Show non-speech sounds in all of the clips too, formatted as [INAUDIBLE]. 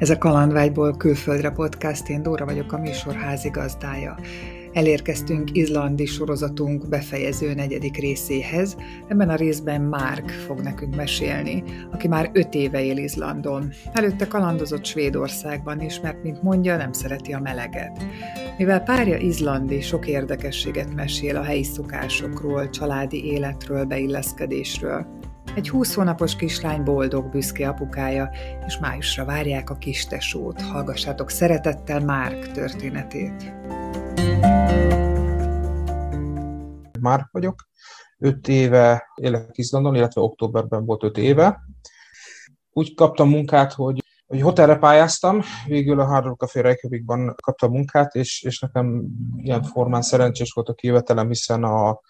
Ez a Kalandvágyból külföldre podcast, én Dóra vagyok a műsor házigazdája. Elérkeztünk izlandi sorozatunk befejező negyedik részéhez. Ebben a részben Márk fog nekünk mesélni, aki már öt éve él Izlandon. Előtte kalandozott Svédországban is, mert, mint mondja, nem szereti a meleget. Mivel párja izlandi, sok érdekességet mesél a helyi szokásokról, családi életről, beilleszkedésről. Egy 20 hónapos kislány boldog, büszke apukája, és májusra várják a kistesót. Hallgassátok szeretettel Márk történetét. Márk vagyok. Öt éve élek Izlandon, illetve októberben volt öt éve. Úgy kaptam munkát, hogy hogy hotelre pályáztam, végül a Hard Café Reykjavikban kaptam munkát, és, és nekem ilyen formán szerencsés volt a kivetelem, hiszen a,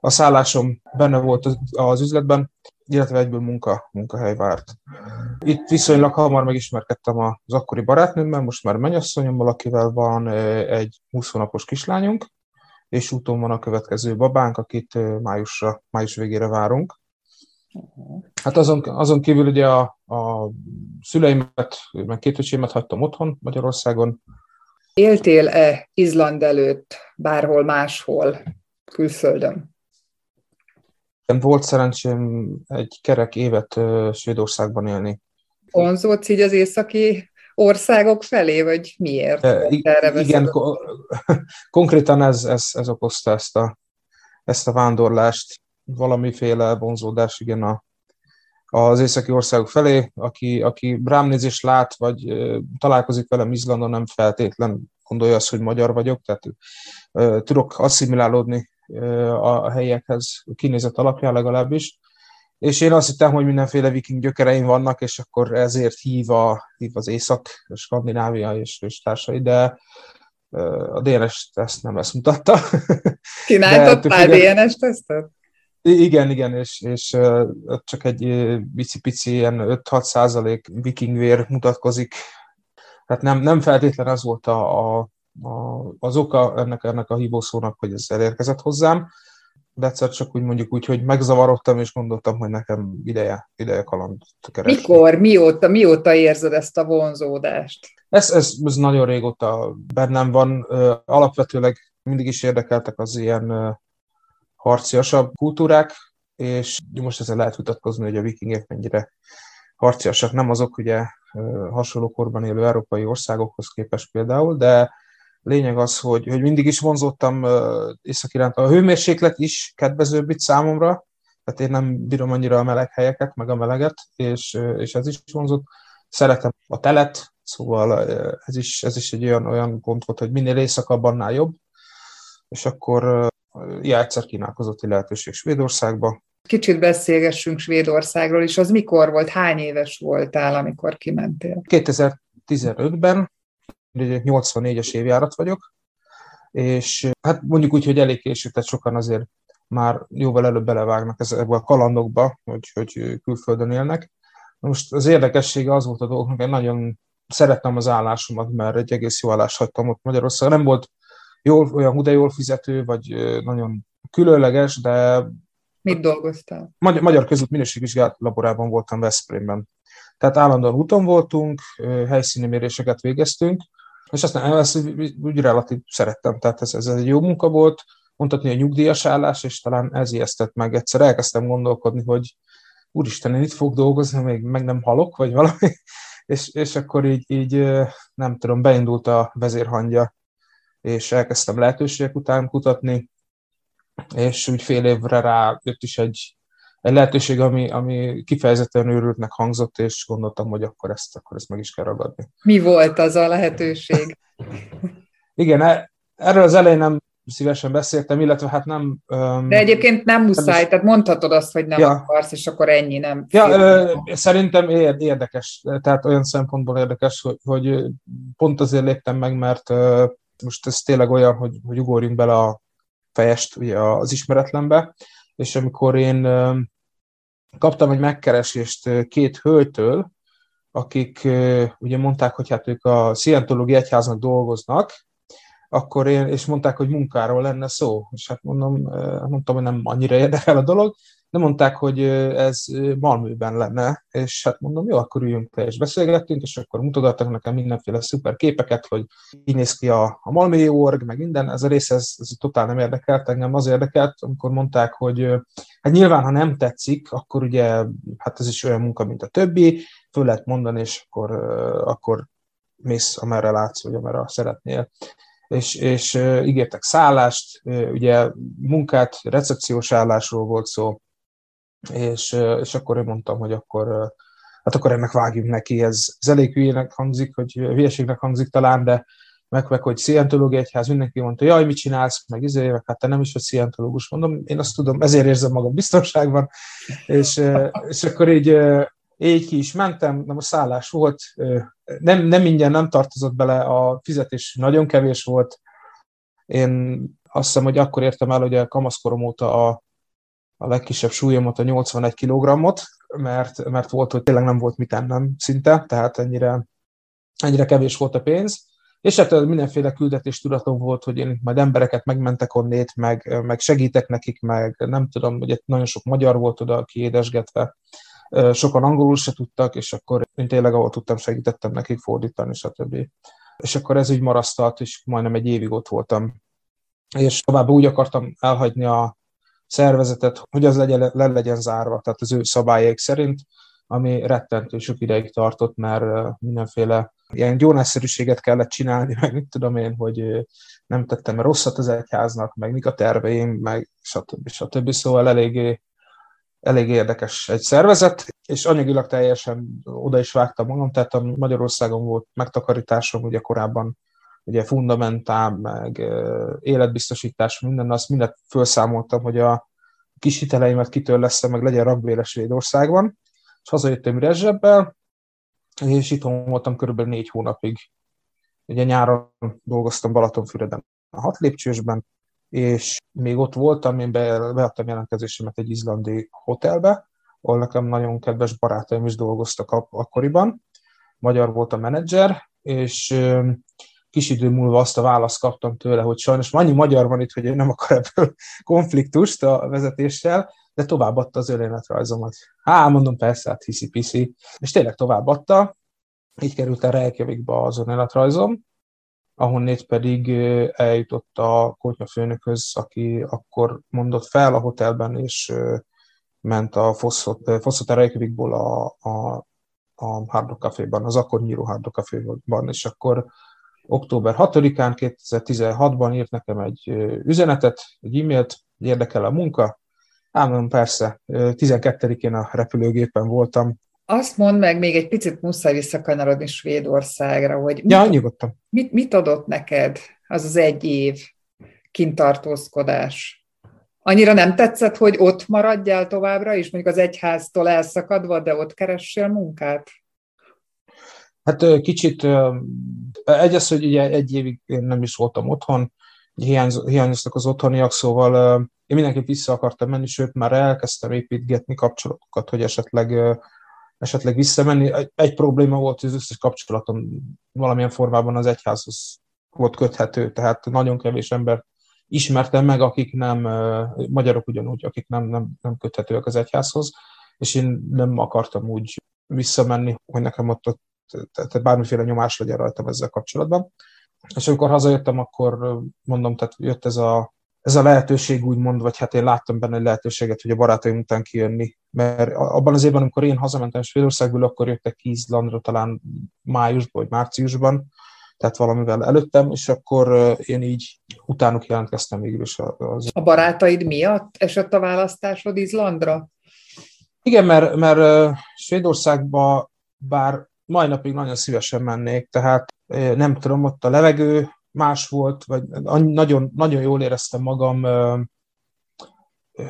a szállásom benne volt az, az üzletben, illetve egyből munka, munkahely várt. Itt viszonylag hamar megismerkedtem az akkori barátnőmmel, most már mennyasszonyommal, akivel van egy 20 hónapos kislányunk, és úton van a következő babánk, akit májusra, május végére várunk. Hát azon, azon kívül ugye a, a szüleimet, meg két öcsémet hagytam otthon Magyarországon. Éltél-e Izland előtt bárhol máshol külföldön? Volt szerencsém egy kerek évet Svédországban élni. Vonzódsz így az északi országok felé, vagy miért? erre igen, ko- [LAUGHS] konkrétan ez, ez, ez okozta ezt a, ezt a vándorlást, valamiféle vonzódás, igen, a, az északi országok felé, aki, aki rám néz és lát, vagy uh, találkozik velem Izlandon, nem feltétlen gondolja azt, hogy magyar vagyok, tehát uh, tudok asszimilálódni a helyekhez kinézett alapján legalábbis. És én azt hittem, hogy mindenféle viking gyökereim vannak, és akkor ezért hív, a, hív az Észak, a Skandinávia és, és társai, de a DNS teszt nem ezt mutatta. [LAUGHS] Csináltottál DNS tesztet? Igen, igen, és, és csak egy pici-pici ilyen 5-6 százalék vikingvér mutatkozik. Tehát nem, nem feltétlenül az volt a, a, a, az oka ennek, ennek a hívószónak, hogy ez elérkezett hozzám, de egyszer csak úgy mondjuk úgy, hogy megzavarodtam, és gondoltam, hogy nekem ideje, ideje kaland keresni. Mikor, mióta, mióta érzed ezt a vonzódást? Ez, ez, ez nagyon régóta bennem van. Alapvetőleg mindig is érdekeltek az ilyen harciasabb kultúrák, és most ezzel lehet vitatkozni, hogy a vikingek mennyire harciasak. Nem azok ugye hasonló korban élő európai országokhoz képest például, de lényeg az, hogy, hogy mindig is vonzottam észak iránt. A hőmérséklet is kedvezőbb itt számomra, tehát én nem bírom annyira a meleg helyeket, meg a meleget, és, és ez is vonzott. Szeretem a telet, szóval ez is, ez is egy olyan, olyan pont volt, hogy minél északabb, annál jobb. És akkor ja, egyszer kínálkozott egy lehetőség Svédországba. Kicsit beszélgessünk Svédországról is. Az mikor volt? Hány éves voltál, amikor kimentél? 2015-ben 84-es évjárat vagyok, és hát mondjuk úgy, hogy elég késő, tehát sokan azért már jóval előbb belevágnak ezekbe a kalandokba, hogy, hogy külföldön élnek. Most az érdekessége az volt a dolgoknak, hogy nagyon szerettem az állásomat, mert egy egész jó állást hagytam ott Magyarországon. Nem volt jól, olyan de jól fizető, vagy nagyon különleges, de... Mit dolgoztál? Magyar, Magyar Közút Minőségvizsgálat laborában voltam Veszprémben. Tehát állandóan úton voltunk, helyszíni méréseket végeztünk, és aztán ezt úgy relatív szerettem, tehát ez, ez egy jó munka volt, mondhatni a nyugdíjas állás, és talán ez ijesztett meg. Egyszer elkezdtem gondolkodni, hogy úristen, én itt fog dolgozni, még meg nem halok, vagy valami, [LAUGHS] és, és akkor így, így, nem tudom, beindult a vezérhangja, és elkezdtem lehetőségek után kutatni, és úgy fél évre rá jött is egy, egy lehetőség, ami, ami kifejezetten őrültnek hangzott, és gondoltam, hogy akkor ezt, akkor ezt meg is kell ragadni. Mi volt az a lehetőség? Igen, e, erről az elején nem szívesen beszéltem, illetve hát nem... Um, De egyébként nem muszáj, is... tehát mondhatod azt, hogy nem ja. akarsz, és akkor ennyi nem. Ja, ö, szerintem érdekes, tehát olyan szempontból érdekes, hogy, hogy pont azért léptem meg, mert ö, most ez tényleg olyan, hogy, hogy ugorjunk bele a fejest ugye az ismeretlenbe, és amikor én kaptam egy megkeresést két hölgytől, akik ugye mondták, hogy hát ők a Szientológiai Egyháznak dolgoznak, akkor én, és mondták, hogy munkáról lenne szó, és hát mondom, mondtam, hogy nem annyira érdekel a dolog, de mondták, hogy ez Malmőben lenne, és hát mondom, jó, akkor üljünk le, és beszélgettünk, és akkor mutogattak nekem mindenféle szuper képeket, hogy így néz ki a, a Malmői org, meg minden, ez a rész, ez, ez totál nem érdekelt, engem az érdekelt, amikor mondták, hogy hát nyilván, ha nem tetszik, akkor ugye, hát ez is olyan munka, mint a többi, föl lehet mondani, és akkor, akkor mész, amerre látsz, vagy amerre szeretnél. És, és ígértek szállást, ugye munkát, recepciós állásról volt szó, és, és akkor én mondtam, hogy akkor, hát akkor ennek vágjunk neki, ez, ez elég hülyének hangzik, hogy hülyeségnek hangzik talán, de meg, meg hogy szientológiai egyház, mindenki mondta, jaj, mit csinálsz, meg izé, hát te nem is vagy szientológus, mondom, én azt tudom, ezért érzem magam biztonságban, és, és akkor így, így ki is mentem, nem a szállás volt, nem, nem ingyen nem tartozott bele, a fizetés nagyon kevés volt, én azt hiszem, hogy akkor értem el, hogy a kamaszkorom óta a a legkisebb súlyomat, a 81 kg-ot, mert, mert volt, hogy tényleg nem volt mit ennem szinte, tehát ennyire, ennyire kevés volt a pénz. És hát mindenféle küldetés tudatom volt, hogy én majd embereket megmentek onnét, meg, meg segítek nekik, meg nem tudom, hogy nagyon sok magyar volt oda kiédesgetve, sokan angolul se tudtak, és akkor én tényleg ahol tudtam, segítettem nekik fordítani, stb. És akkor ez úgy marasztalt, és majdnem egy évig ott voltam. És tovább úgy akartam elhagyni a, szervezetet, hogy az legyen, le legyen zárva, tehát az ő szabályaik szerint, ami rettentő sok ideig tartott, mert mindenféle ilyen gyónászerűséget kellett csinálni, meg mit tudom én, hogy nem tettem rosszat az egyháznak, meg mik a terveim, meg stb. stb. Szóval eléggé, elég érdekes egy szervezet, és anyagilag teljesen oda is vágtam magam, tehát a Magyarországon volt megtakarításom, ugye korábban ugye fundamentál, meg életbiztosítás, minden, azt mindent felszámoltam, hogy a kis hiteleimet kitörlesztem, meg legyen rakbéle Svédországban, és hazajöttem üres és itthon voltam körülbelül négy hónapig. Ugye nyáron dolgoztam Balatonfüreden a hat lépcsősben, és még ott voltam, én be, beadtam jelentkezésemet egy izlandi hotelbe, ahol nekem nagyon kedves barátaim is dolgoztak akkoriban. Magyar volt a menedzser, és kis idő múlva azt a választ kaptam tőle, hogy sajnos annyi magyar van itt, hogy ő nem akar ebből [LAUGHS] konfliktust a vezetéssel, de továbbadta az önéletrajzomat. Há, mondom, persze, hát hiszi-piszi. És tényleg továbbadta, így került a Reykjavikba az önéletrajzom, ahonnét pedig eljutott a főnökhöz, aki akkor mondott fel a hotelben, és ment a Fosszot, Fosszot a Reykjavikból a, a, a Hard Rock az akkor nyíró Hard Rock és akkor október 6-án 2016-ban írt nekem egy üzenetet, egy e-mailt, hogy érdekel a munka. Ám persze, 12-én a repülőgépen voltam. Azt mondd meg, még egy picit muszáj visszakanyarodni Svédországra, hogy mit, ja, nyugodtan. Mit, mit adott neked az az egy év kintartózkodás? Annyira nem tetszett, hogy ott maradjál továbbra is, mondjuk az egyháztól elszakadva, de ott keressél munkát? Hát kicsit, egy az, hogy ugye egy évig én nem is voltam otthon, hiányoztak az otthoniak, szóval én mindenképp vissza akartam menni, sőt már elkezdtem építgetni kapcsolatokat, hogy esetleg, esetleg visszamenni. Egy probléma volt, hogy az összes kapcsolatom valamilyen formában az egyházhoz volt köthető, tehát nagyon kevés ember ismertem meg, akik nem, magyarok ugyanúgy, akik nem, nem, nem köthetőek az egyházhoz, és én nem akartam úgy visszamenni, hogy nekem ott, ott tehát bármiféle nyomás legyen rajtam ezzel kapcsolatban. És amikor hazajöttem, akkor mondom, tehát jött ez a, ez a lehetőség úgymond, vagy hát én láttam benne egy lehetőséget, hogy a barátaim után kijönni. Mert abban az évben, amikor én hazamentem Svédországból, akkor jöttek ki Izlandra talán májusban vagy márciusban, tehát valamivel előttem, és akkor én így utánuk jelentkeztem végül is. Az... A barátaid miatt esett a választásod Izlandra? Igen, mert, mert Svédországba bár mai napig nagyon szívesen mennék, tehát nem tudom, ott a levegő más volt, vagy nagyon, nagyon jól éreztem magam,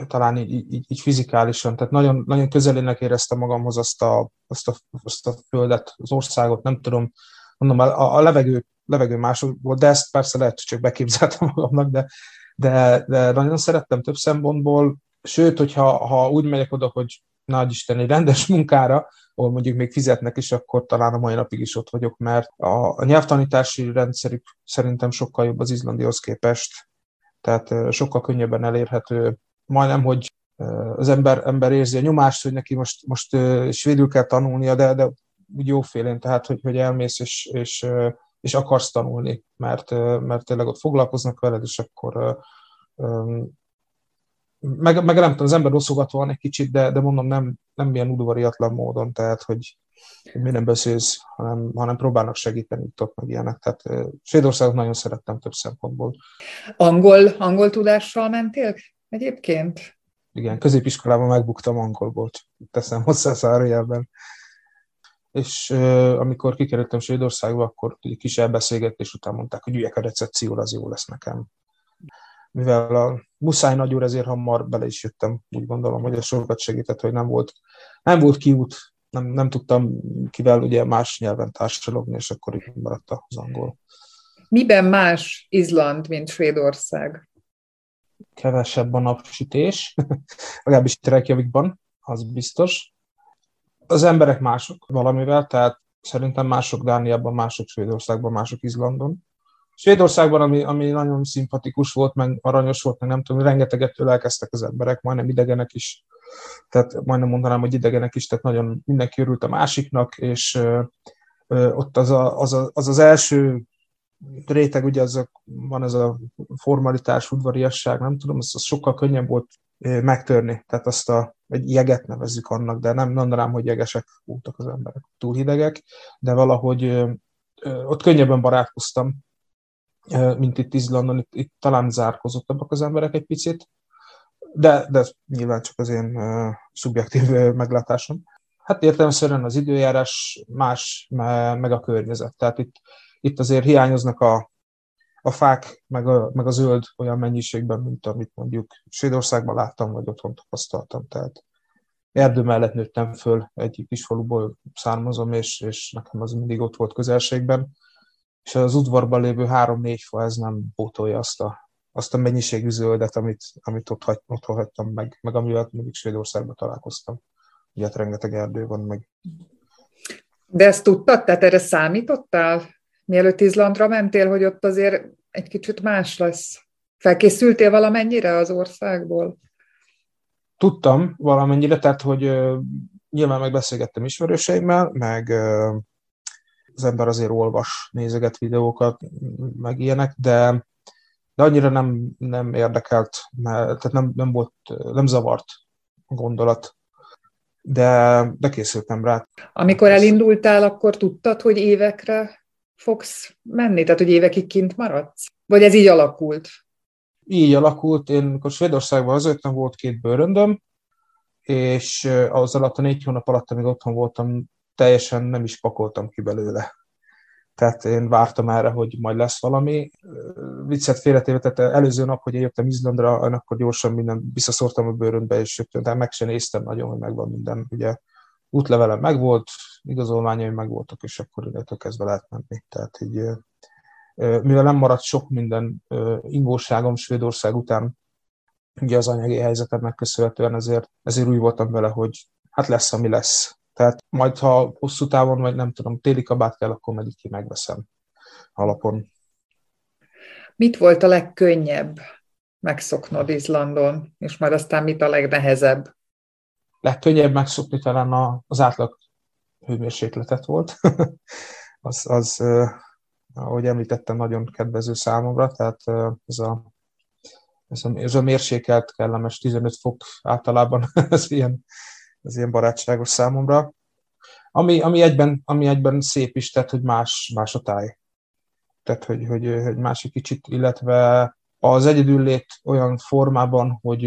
talán így, így, így fizikálisan, tehát nagyon, nagyon közelének éreztem magamhoz azt a, azt, a, azt a földet, az országot, nem tudom, mondom, a, a levegő, levegő más volt, de ezt persze lehet, hogy csak beképzeltem [LAUGHS] magamnak, de, de, de nagyon szerettem több szempontból, sőt, hogyha ha úgy megyek oda, hogy nagy rendes munkára, ahol mondjuk még fizetnek is, akkor talán a mai napig is ott vagyok, mert a, a nyelvtanítási rendszerük szerintem sokkal jobb az izlandihoz képest, tehát sokkal könnyebben elérhető, majdnem, hogy az ember, ember érzi a nyomást, hogy neki most, most svédül kell tanulnia, de, de úgy jófélén, tehát hogy, hogy elmész és, és, és akarsz tanulni, mert, mert tényleg ott foglalkoznak veled, és akkor meg, meg nem tudom, az ember rosszogat van egy kicsit, de, de mondom, nem, nem ilyen udvariatlan módon, tehát, hogy, mi nem beszélsz, hanem, hanem próbálnak segíteni itt meg ilyenek. Tehát Svédországot nagyon szerettem több szempontból. Angol, angol tudással mentél egyébként? Igen, középiskolában megbuktam angolból, teszem hozzá zárójelben. És amikor kikerültem Svédországba, akkor egy kis elbeszélgetés után mondták, hogy üljek a recepcióra, az jó lesz nekem mivel a muszáj nagy úr, ezért hamar bele is jöttem. Úgy gondolom, hogy a sokat segített, hogy nem volt, nem volt kiút, nem, nem tudtam kivel ugye más nyelven társalogni, és akkor így maradt az angol. Miben más Izland, mint Svédország? Kevesebb a napsütés, [LAUGHS] legalábbis Reykjavikban, az biztos. Az emberek mások valamivel, tehát szerintem mások Dániában, mások Svédországban, mások Izlandon. Svédországban, ami, ami nagyon szimpatikus volt, meg aranyos volt, meg nem tudom, rengetegettől elkezdtek az emberek, majdnem idegenek is, tehát majdnem mondanám, hogy idegenek is, tehát nagyon mindenki örült a másiknak, és ö, ott az, a, az, a, az az első réteg, ugye az a, van ez a formalitás, udvariasság, nem tudom, az, az sokkal könnyebb volt megtörni, tehát azt a, egy jeget nevezzük annak, de nem mondanám, hogy jegesek voltak az emberek, túl hidegek, de valahogy ö, ott könnyebben barátkoztam, mint itt Izlandon, itt, itt talán zárkozottabbak az emberek egy picit, de, de nyilván csak az én uh, szubjektív uh, meglátásom. Hát értelemszerűen az időjárás más, meg a környezet. Tehát itt, itt azért hiányoznak a, a fák, meg a, meg a zöld olyan mennyiségben, mint amit mondjuk Svédországban láttam, vagy otthon tapasztaltam. Tehát erdő mellett nőttem föl, egy kis faluból származom, és, és nekem az mindig ott volt közelségben és az udvarban lévő három-négy fa ez nem pótolja azt a, azt a mennyiségű zöldet, amit, amit ott, hagy, ott hagytam meg, meg amivel mondjuk Svédországban találkoztam. Ugye hát rengeteg erdő van meg. De ezt tudtad? Tehát erre számítottál? Mielőtt Izlandra mentél, hogy ott azért egy kicsit más lesz? Felkészültél valamennyire az országból? Tudtam valamennyire, tehát hogy nyilván megbeszélgettem ismerőseimmel, meg az ember azért olvas, nézeget videókat, meg ilyenek, de, de annyira nem, nem érdekelt, mert, tehát nem, nem volt, nem zavart a gondolat. De, de készültem rá. Amikor elindultál, akkor tudtad, hogy évekre fogsz menni? Tehát, hogy évekig kint maradsz? Vagy ez így alakult? Így alakult. Én akkor Svédországban azért nem volt két bőröndöm, és az alatt a négy hónap alatt, amíg otthon voltam, teljesen nem is pakoltam ki belőle. Tehát én vártam erre, hogy majd lesz valami. Viccet félretéve, tehát előző nap, hogy én jöttem Izlandra, akkor gyorsan minden visszaszortam a bőröntbe, és jöttem, de meg sem néztem nagyon, hogy megvan minden. Ugye útlevelem megvolt, igazolványaim megvoltak, és akkor innentől kezdve lehet menni. Tehát így, mivel nem maradt sok minden ingóságom Svédország után, ugye az anyagi helyzetemnek köszönhetően, ezért, ezért úgy voltam vele, hogy hát lesz, ami lesz. Tehát majd, ha hosszú távon, vagy nem tudom, téli kabát kell, akkor meg ki megveszem alapon. Mit volt a legkönnyebb megszoknod Izlandon, és majd aztán mit a legnehezebb? Legkönnyebb megszokni talán az átlag hőmérsékletet volt. [LAUGHS] az, az, ahogy említettem, nagyon kedvező számomra, tehát ez a, ez a, ez a mérsékelt, kellemes 15 fok általában, [LAUGHS] ez ilyen ez ilyen barátságos számomra. Ami, ami, egyben, ami egyben szép is, tehát, hogy más, más a táj. Tehát, hogy, hogy, hogy más egy kicsit, illetve az egyedüllét olyan formában, hogy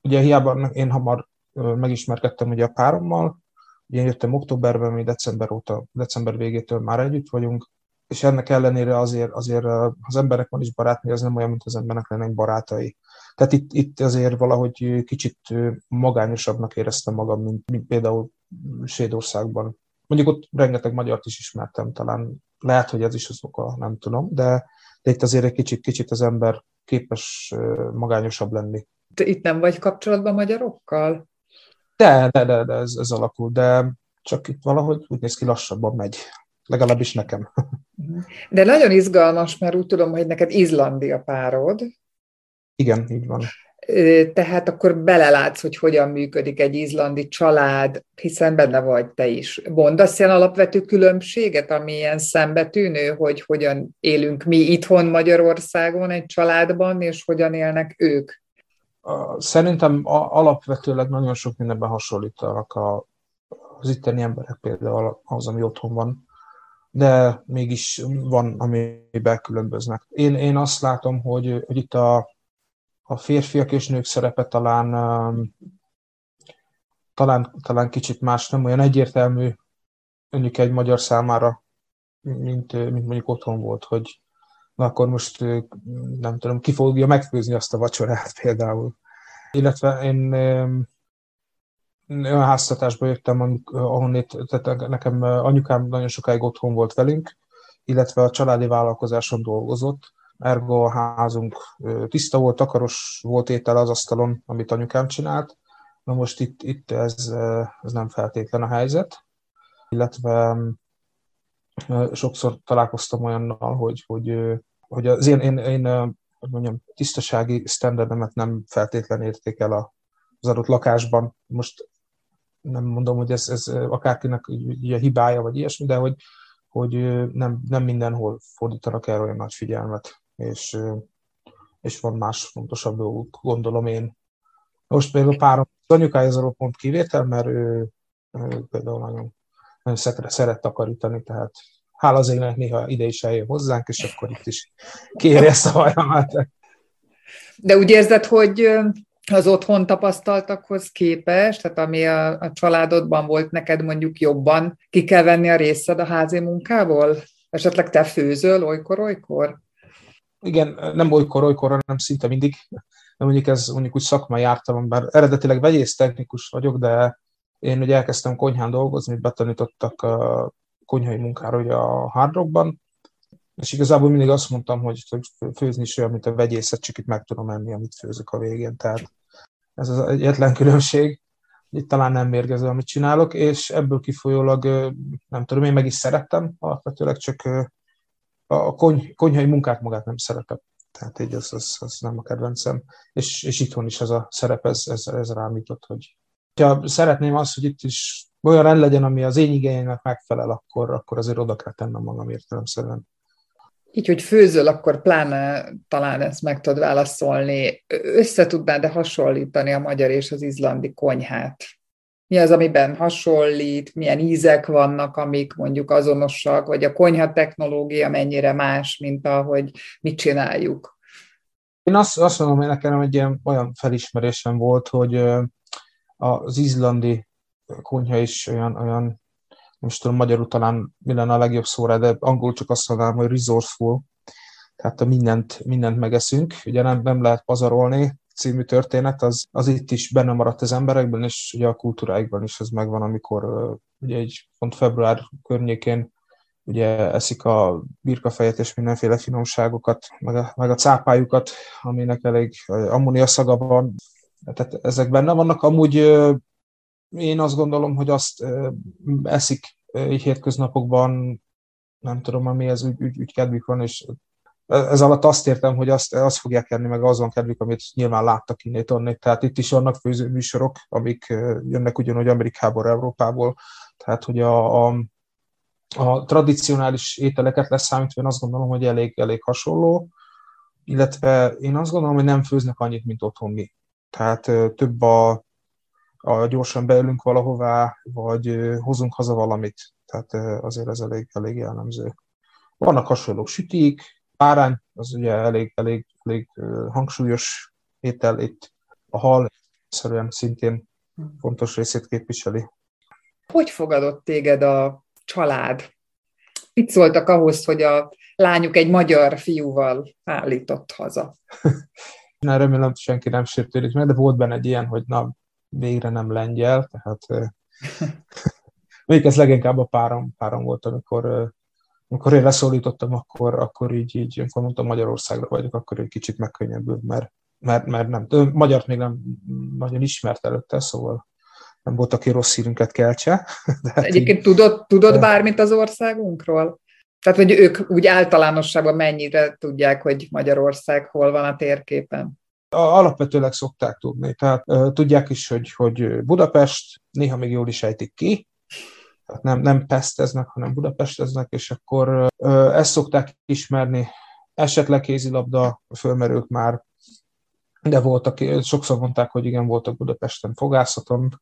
ugye hiába én hamar megismerkedtem ugye a párommal, ugye én jöttem októberben, mi december óta, december végétől már együtt vagyunk, és ennek ellenére azért, azért az emberek van is barátnő, az nem olyan, mint az embernek lennek barátai. Tehát itt, itt azért valahogy kicsit magányosabbnak éreztem magam, mint, mint például Svédországban. Mondjuk ott rengeteg magyart is ismertem, talán lehet, hogy ez is az oka, nem tudom, de, de itt azért egy kicsit, kicsit az ember képes magányosabb lenni. Te itt nem vagy kapcsolatban magyarokkal? De, de, de, de ez, ez alakul, de csak itt valahogy úgy néz ki lassabban megy. Legalábbis nekem. [LAUGHS] De nagyon izgalmas, mert úgy tudom, hogy neked Izlandi a párod. Igen, így van. Tehát akkor belelátsz, hogy hogyan működik egy izlandi család, hiszen benne vagy te is. Mondasz ilyen alapvető különbséget, ami ilyen szembetűnő, hogy hogyan élünk mi itthon Magyarországon egy családban, és hogyan élnek ők? Szerintem alapvetőleg nagyon sok mindenben hasonlítanak az itteni emberek például az, ami otthon van, de mégis van, amiben különböznek. Én, én azt látom, hogy, hogy itt a, a férfiak és nők szerepe talán, talán, talán kicsit más, nem olyan egyértelmű mondjuk egy magyar számára, mint, mint mondjuk otthon volt, hogy na akkor most nem tudom, ki fogja megfőzni azt a vacsorát például. Illetve én olyan háztatásba jöttem, ahonnét, tehát nekem anyukám nagyon sokáig otthon volt velünk, illetve a családi vállalkozáson dolgozott, ergo a házunk tiszta volt, takaros volt étel az asztalon, amit anyukám csinált. Na most itt, itt ez, ez nem feltétlen a helyzet, illetve sokszor találkoztam olyannal, hogy, hogy, hogy az én, én, én mondjam, tisztasági standardemet nem feltétlen érték el az adott lakásban. Most nem mondom, hogy ez, ez akárkinek a hibája, vagy ilyesmi, de hogy, hogy nem, nem mindenhol fordítanak erre olyan nagy figyelmet, és, és van más fontosabb dolgok, gondolom én. Most például az anyukája pont kivétel, mert ő, ő például nagyon, nagyon szeret, szeret takarítani, tehát hála az égnek néha ide is eljön hozzánk, és akkor itt is kéri ezt a hajamát. De úgy érzed, hogy az otthon tapasztaltakhoz képest, tehát ami a, a családodban volt neked mondjuk jobban, ki kell venni a részed a házi munkából? Esetleg te főzöl olykor-olykor? Igen, nem olykor-olykor, hanem szinte mindig. De mondjuk ez mondjuk úgy szakmai ártalom, bár eredetileg vegyész technikus vagyok, de én ugye elkezdtem konyhán dolgozni, betanítottak a konyhai munkára ugye a Hard Rockban, és igazából mindig azt mondtam, hogy főzni is olyan, mint a vegyészet, csak itt meg tudom enni, amit főzök a végén. Tehát ez az egyetlen különbség. Itt talán nem mérgező, amit csinálok, és ebből kifolyólag nem tudom, én meg is szerettem alapvetőleg, csak a kony, konyhai munkát magát nem szeretem. Tehát így az, az, az nem a kedvencem. És, és itthon is ez a szerep, ez, ez, ez rám jutott, hogy ha szeretném azt, hogy itt is olyan rend legyen, ami az én igényemnek megfelel, akkor, akkor azért oda kell tennem magam értelemszerűen. Így, hogy főzöl, akkor pláne talán ezt meg tudod válaszolni. Össze tudnád-e hasonlítani a magyar és az izlandi konyhát? Mi az, amiben hasonlít, milyen ízek vannak, amik mondjuk azonosak, vagy a konyha technológia mennyire más, mint ahogy mit csináljuk? Én azt, azt mondom, hogy nekem egy ilyen olyan felismerésem volt, hogy az izlandi konyha is olyan, olyan most tudom magyarul talán mi lenne a legjobb szóra, de angol csak azt mondanám, hogy resourceful, tehát a mindent, mindent megeszünk, ugye nem, nem lehet pazarolni, című történet, az, az itt is benne maradt az emberekben, és ugye a kultúráikban is ez megvan, amikor ugye egy pont február környékén ugye eszik a birkafejet és mindenféle finomságokat, meg a, meg a cápájukat, aminek elég ammónia szaga van. Tehát ezek benne vannak. Amúgy én azt gondolom, hogy azt eszik így hétköznapokban, nem tudom, ami ez úgy, úgy, úgy kedvük van, és ez alatt azt értem, hogy azt, azt fogják enni, meg azon kedvük, amit nyilván láttak innét onnét. Tehát itt is vannak főzőműsorok, amik jönnek ugyanúgy Amerikából, Európából. Tehát, hogy a, a, a tradicionális ételeket leszámítva, én azt gondolom, hogy elég, elég hasonló, illetve én azt gondolom, hogy nem főznek annyit, mint otthon mi. Tehát több a, a gyorsan beülünk valahová, vagy hozunk haza valamit. Tehát azért ez elég, elég jellemző. Vannak hasonlók sütik, párány, az ugye elég, elég, elég hangsúlyos étel itt. A hal szerűen szintén fontos részét képviseli. Hogy fogadott téged a család? Mit szóltak ahhoz, hogy a lányuk egy magyar fiúval állított haza? [LAUGHS] Na, remélem, senki nem sértődik meg, de volt benne egy ilyen, hogy na, végre nem lengyel, tehát [LAUGHS] még ez leginkább a párom, párom volt, amikor, amikor én leszólítottam, akkor, akkor így, így, amikor mondtam Magyarországra vagyok, akkor egy kicsit megkönnyebbült, mert, mert, mert nem, magyart még nem nagyon ismert előtte, szóval nem volt, aki rossz hírünket keltse. [LAUGHS] De hát Egyébként így, tudod, tudod de... bármit az országunkról? Tehát, hogy ők úgy általánosságban mennyire tudják, hogy Magyarország hol van a térképen? Alapvetőleg szokták tudni, tehát tudják is, hogy, hogy Budapest, néha még jól is ejtik ki, tehát nem, nem peszteznek, hanem budapesteznek, és akkor ezt szokták ismerni. Esetleg kézilabda fölmerült már, de voltak, sokszor mondták, hogy igen, voltak Budapesten fogászaton,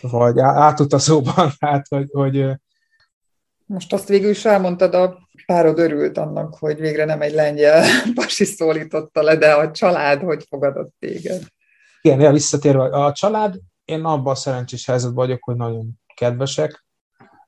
vagy átutazóban, [LAUGHS] hát, hogy, hogy most azt végül is elmondtad, a párod örült annak, hogy végre nem egy lengyel [LAUGHS] pasi szólította le, de a család hogy fogadott téged? Igen, ja, visszatérve, a család, én abban a szerencsés helyzetben vagyok, hogy nagyon kedvesek.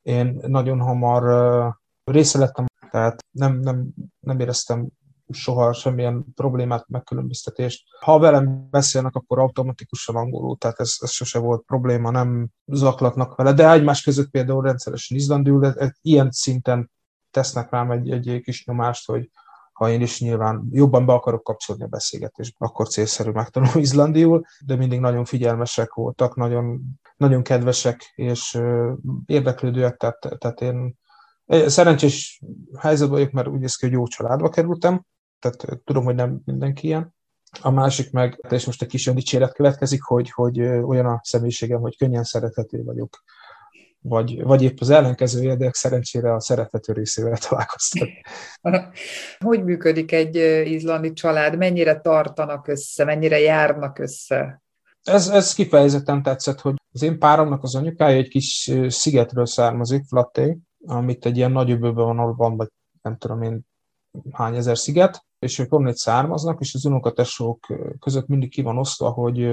Én nagyon hamar uh, része lettem, tehát nem, nem, nem éreztem soha semmilyen problémát, megkülönböztetést. Ha velem beszélnek, akkor automatikusan angolul, tehát ez, ez sose volt probléma, nem zaklatnak vele, de egymás között például rendszeresen izlandul, de ilyen szinten tesznek rám egy, egy kis nyomást, hogy ha én is nyilván jobban be akarok kapcsolni a beszélgetésbe, akkor célszerű megtanulni [LAUGHS] izlandiul, de mindig nagyon figyelmesek voltak, nagyon, nagyon kedvesek és érdeklődőek, tehát, tehát én szerencsés helyzetben vagyok, mert úgy néz ki, hogy jó családba kerültem, tehát tudom, hogy nem mindenki ilyen. A másik meg, és most egy kis dicséret következik, hogy, hogy olyan a személyiségem, hogy könnyen szerethető vagyok. Vagy, vagy épp az ellenkezője, de szerencsére a szerethető részével [LAUGHS] találkoztak. [LAUGHS] Hogy működik egy izlandi család? Mennyire tartanak össze? Mennyire járnak össze? Ez, ez kifejezetten tetszett, hogy az én páromnak az anyukája egy kis szigetről származik, Flatté, amit egy ilyen nagy öbölben van, ahol van, vagy nem tudom én, hány ezer sziget, és ők onnét származnak, és az unokatesók között mindig ki van osztva, hogy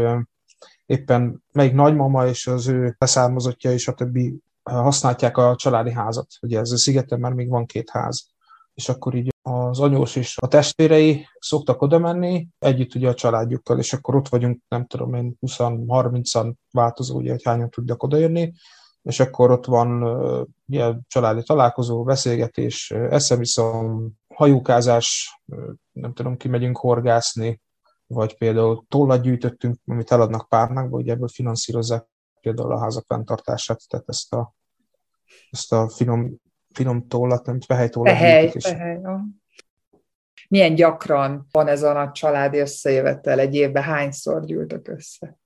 éppen melyik nagymama és az ő leszármazottja és a többi használják a családi házat. Ugye ez a szigeten már még van két ház. És akkor így az anyós és a testvérei szoktak oda menni, együtt ugye a családjukkal, és akkor ott vagyunk, nem tudom én, 20-30-an változó, ugye, hogy hányan tudjak odajönni, és akkor ott van ugye, családi találkozó, beszélgetés, eszemiszom, hajókázás, nem tudom, kimegyünk horgászni, vagy például tollat gyűjtöttünk, amit eladnak párnak, vagy ebből finanszírozzák például a házak fenntartását, tehát ezt a, ezt a finom, finom tollat, nem fehelytollat. Fehely, fehely, Milyen gyakran van ez a nagy családi összejövetel? Egy évben hányszor gyűltök össze?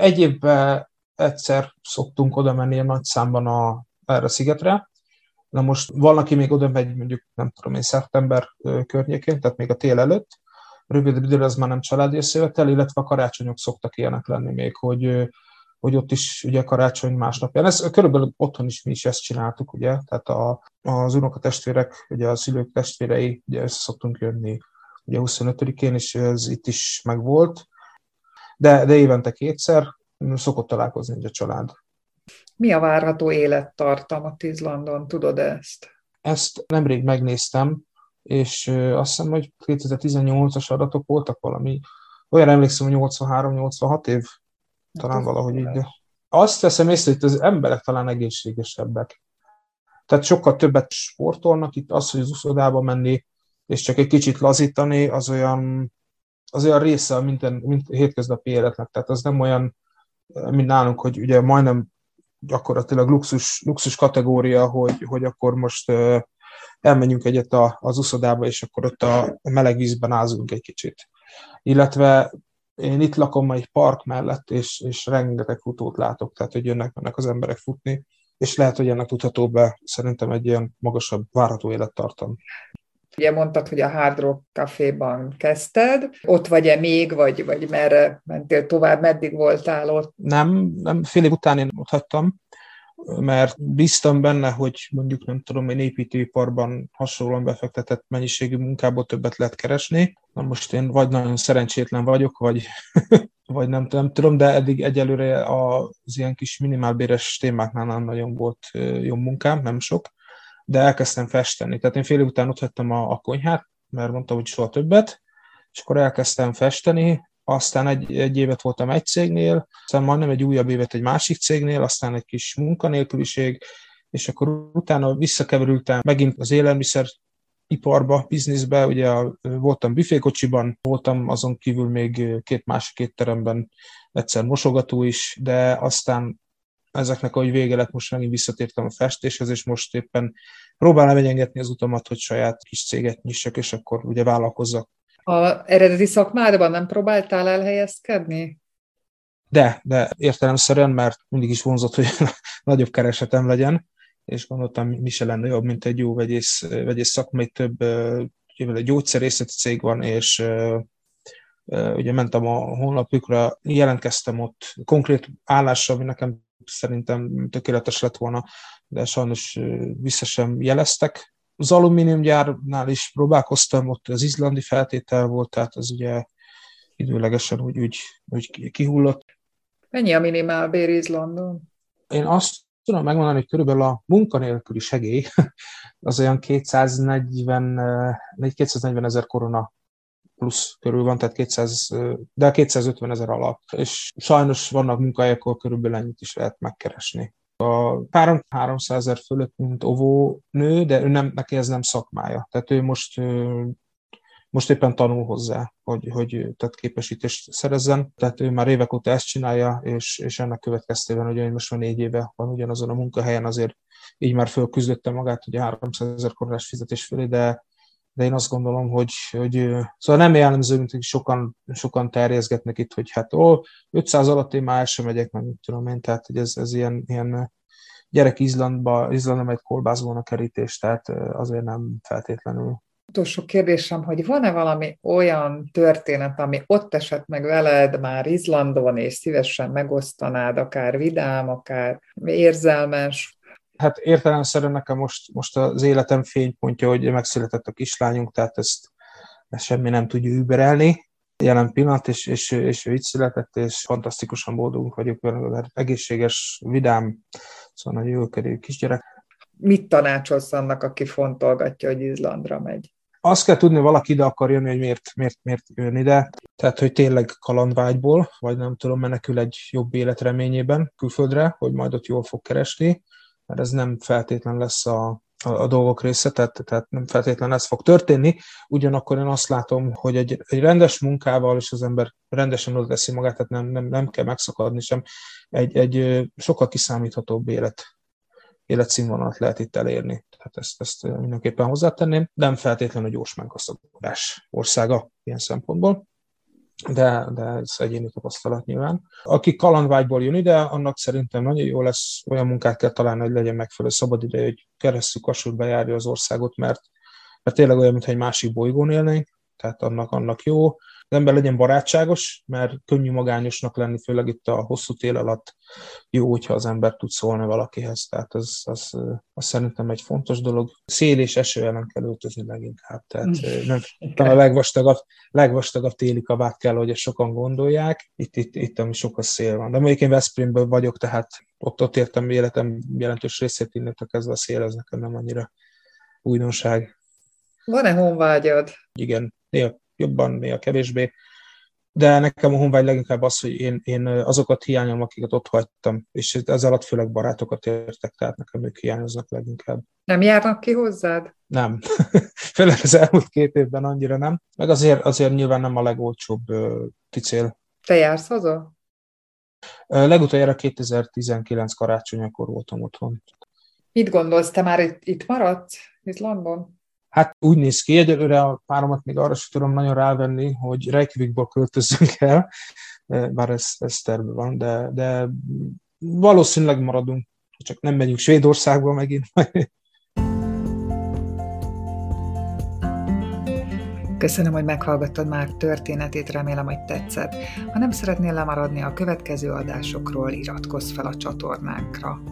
Egy évben egyszer szoktunk oda menni a nagy számban a, erre a szigetre, Na most valaki még oda megy, mondjuk nem tudom én, szeptember környékén, tehát még a tél előtt, rövid időre az már nem családi összejövetel, illetve a karácsonyok szoktak ilyenek lenni még, hogy, hogy ott is ugye karácsony másnapján. Ez körülbelül otthon is mi is ezt csináltuk, ugye, tehát a, az unokatestvérek, ugye a szülők testvérei, ugye össze szoktunk jönni. Ugye 25-én, és ez itt is megvolt, de, de évente kétszer szokott találkozni a család. Mi a várható élettartam a Izlandon, tudod ezt? Ezt nemrég megnéztem, és azt hiszem, hogy 2018-as adatok voltak valami, olyan emlékszem, hogy 83-86 év, talán hát valahogy így. Azt veszem észre, hogy az emberek talán egészségesebbek. Tehát sokkal többet sportolnak itt, az, hogy az uszodába menni, és csak egy kicsit lazítani, az olyan, az olyan része a minden, mint a hétköznapi életnek. Tehát az nem olyan, mint nálunk, hogy ugye majdnem gyakorlatilag luxus, luxus kategória, hogy, hogy akkor most elmenjünk egyet az uszodába, és akkor ott a meleg vízben ázunk egy kicsit. Illetve én itt lakom egy park mellett, és, és rengeteg futót látok, tehát hogy jönnek mennek az emberek futni, és lehet, hogy ennek tudható be szerintem egy ilyen magasabb várható élettartam. Ugye mondtad, hogy a Hard Rock Caféban kezdted. Ott vagy-e még, vagy, vagy merre mentél tovább, meddig voltál ott? Nem, nem fél év után én ott hagytam, mert bíztam benne, hogy mondjuk nem tudom, én építőiparban hasonlóan befektetett mennyiségű munkából többet lehet keresni. Na most én vagy nagyon szerencsétlen vagyok, vagy, [LAUGHS] vagy nem, nem tudom, de eddig egyelőre az ilyen kis minimálbéres témáknál nem nagyon volt jó munkám, nem sok de elkezdtem festeni. Tehát én fél év után ott hagytam a, a konyhát, mert mondtam, hogy soha többet, és akkor elkezdtem festeni, aztán egy, egy évet voltam egy cégnél, aztán majdnem egy újabb évet egy másik cégnél, aztán egy kis munkanélküliség, és akkor utána visszakeverültem megint az élelmiszer iparba, bizniszbe, ugye voltam büfékocsiban, voltam azon kívül még két másik étteremben egyszer mosogató is, de aztán ezeknek, ahogy vége lett, most megint visszatértem a festéshez, és most éppen próbálom megengedni az utamat, hogy saját kis céget nyissak, és akkor ugye vállalkozzak. A eredeti szakmádban nem próbáltál elhelyezkedni? De, de értelemszerűen, mert mindig is vonzott, hogy [LAUGHS] nagyobb keresetem legyen, és gondoltam, mi se lenne jobb, mint egy jó vegyész, vegyész szakmai több egy gyógyszerészeti cég van, és ugye mentem a honlapjukra, jelentkeztem ott konkrét állásra, ami nekem szerintem tökéletes lett volna, de sajnos vissza sem jeleztek. Az alumíniumgyárnál is próbálkoztam, ott az izlandi feltétel volt, tehát az ugye időlegesen úgy, úgy, úgy kihullott. Mennyi a minimálbér Izlandon? Én azt tudom megmondani, hogy körülbelül a munkanélküli segély [LAUGHS] az olyan 240, 240 ezer korona plusz körül van, tehát 200, de 250 ezer alatt. És sajnos vannak munkahelyek, ahol körülbelül ennyit is lehet megkeresni. A párom 300 ezer fölött, mint nő, de ő nem, neki ez nem szakmája. Tehát ő most most éppen tanul hozzá, hogy, hogy tehát képesítést szerezzen. Tehát ő már évek óta ezt csinálja, és, és ennek következtében, hogy most már négy éve van ugyanazon a munkahelyen, azért így már fölküzdötte magát, hogy 300 ezer koronás fizetés fölé, de, de én azt gondolom, hogy, hogy szóval nem jellemző, mint hogy sokan, sokan terjezgetnek itt, hogy hát ó, 500 alatt én már el sem megyek, meg tudom én, tehát hogy ez, ez ilyen, ilyen gyerek Izlandba, Izlandba egy kolbászban a kerítés, tehát azért nem feltétlenül utolsó kérdésem, hogy van-e valami olyan történet, ami ott esett meg veled már Izlandon, és szívesen megosztanád, akár vidám, akár érzelmes? Hát értelemszerűen nekem most, most az életem fénypontja, hogy megszületett a kislányunk, tehát ezt, ezt semmi nem tudja überelni jelen pillanat, és, és, és ő így született, és fantasztikusan boldogunk vagyok vele, egészséges, vidám, szóval nagyon jó kisgyerek. Mit tanácsolsz annak, aki fontolgatja, hogy Izlandra megy? azt kell tudni, valaki ide akar jönni, hogy miért, miért, miért jön ide. Tehát, hogy tényleg kalandvágyból, vagy nem tudom, menekül egy jobb élet reményében külföldre, hogy majd ott jól fog keresni, mert ez nem feltétlen lesz a, a, a dolgok része, tehát, tehát nem feltétlenül ez fog történni. Ugyanakkor én azt látom, hogy egy, egy rendes munkával is az ember rendesen oda teszi magát, tehát nem, nem, nem kell megszakadni sem, egy, egy sokkal kiszámíthatóbb élet életszínvonalat lehet itt elérni. Tehát ezt, ezt mindenképpen hozzátenném. Nem feltétlenül a gyors meggazdagodás országa ilyen szempontból, de, de ez egyéni tapasztalat nyilván. Aki kalandvágyból jön ide, annak szerintem nagyon jó lesz, olyan munkát kell találni, hogy legyen megfelelő szabadidő, hogy keresztül kasút bejárja az országot, mert, mert tényleg olyan, mintha egy másik bolygón élnénk, tehát annak, annak jó az ember legyen barátságos, mert könnyű magányosnak lenni, főleg itt a hosszú tél alatt jó, hogyha az ember tud szólni valakihez. Tehát az, az, az szerintem egy fontos dolog. Szél és eső ellen kell öltözni leginkább. Tehát mm. nem, [LAUGHS] a legvastagabb, legvastagabb téli kabát kell, hogy ezt sokan gondolják. Itt, itt, itt ami sokkal szél van. De mondjuk én Veszprémből vagyok, tehát ott, ott értem életem jelentős részét innentől kezdve a szél, ez nekem nem annyira újdonság. Van-e honvágyad? Igen, néha jobban, néha kevésbé. De nekem a honvágy leginkább az, hogy én, én azokat hiányom, akiket ott hagytam, és ez alatt főleg barátokat értek, tehát nekem ők hiányoznak leginkább. Nem járnak ki hozzád? Nem. [LAUGHS] főleg az elmúlt két évben annyira nem. Meg azért, azért nyilván nem a legolcsóbb uh, cél. Te jársz haza? Uh, legutoljára 2019 karácsonykor voltam otthon. Mit gondolsz, te már itt, itt maradsz Izlandon? Hát úgy néz ki, egyelőre a páromat még arra sem tudom nagyon rávenni, hogy Reykjavikból költözzünk el, bár ez, ez terve van, de, de valószínűleg maradunk, csak nem megyünk Svédországba megint. Köszönöm, hogy meghallgattad már történetét, remélem, hogy tetszett. Ha nem szeretnél lemaradni a következő adásokról, iratkozz fel a csatornánkra.